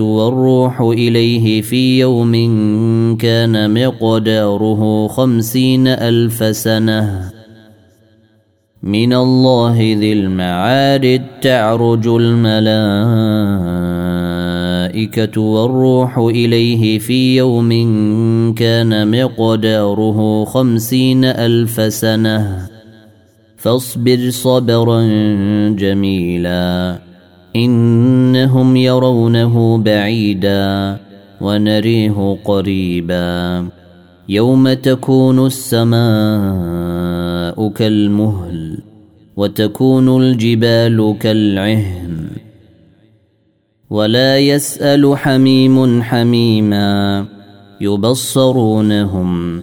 والروح إليه في يوم كان مقداره خمسين ألف سنة. من الله ذي المعارج تعرج الملائكة والروح إليه في يوم كان مقداره خمسين ألف سنة. فاصبر صبرا جميلا. إنهم يرونه بعيدا ونريه قريبا. يوم تكون السماء كالمهل وتكون الجبال كالعهن ولا يسأل حميم حميما يبصرونهم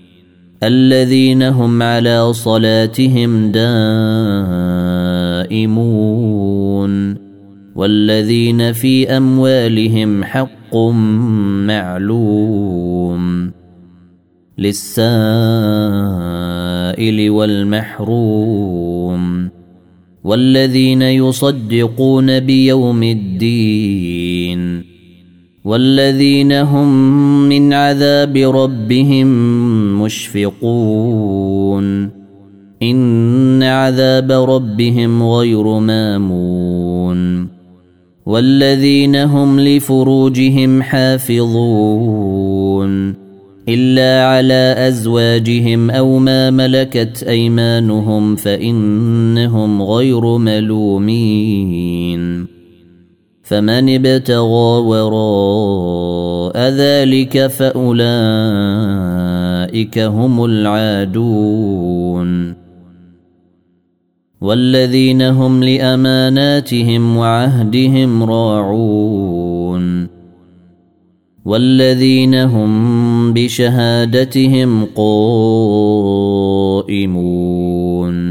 الذين هم على صلاتهم دائمون والذين في أموالهم حق معلوم للسائل والمحروم والذين يصدقون بيوم الدين والذين هم من عذاب ربهم مشفقون. إن عذاب ربهم غير مامون. والذين هم لفروجهم حافظون. إلا على أزواجهم أو ما ملكت أيمانهم فإنهم غير ملومين. فمن ابتغى وراء ذلك فأولئك هم العادون. والذين هم لأماناتهم وعهدهم راعون. والذين هم بشهادتهم قائمون.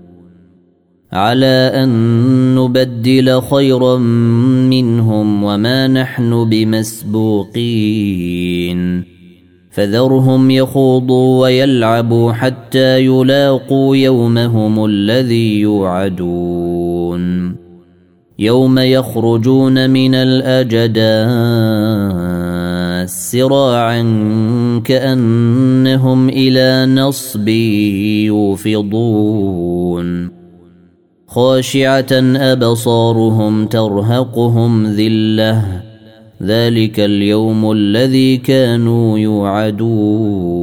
على أن نبدل خيرا منهم وما نحن بمسبوقين. فذرهم يخوضوا ويلعبوا حتى يلاقوا يومهم الذي يوعدون. يوم يخرجون من الأجداث سراعا كأنهم إلى نصب يوفضون. خاشعة أبصارهم ترهقهم ذلة. ذلك اليوم الذي كانوا يوعدون.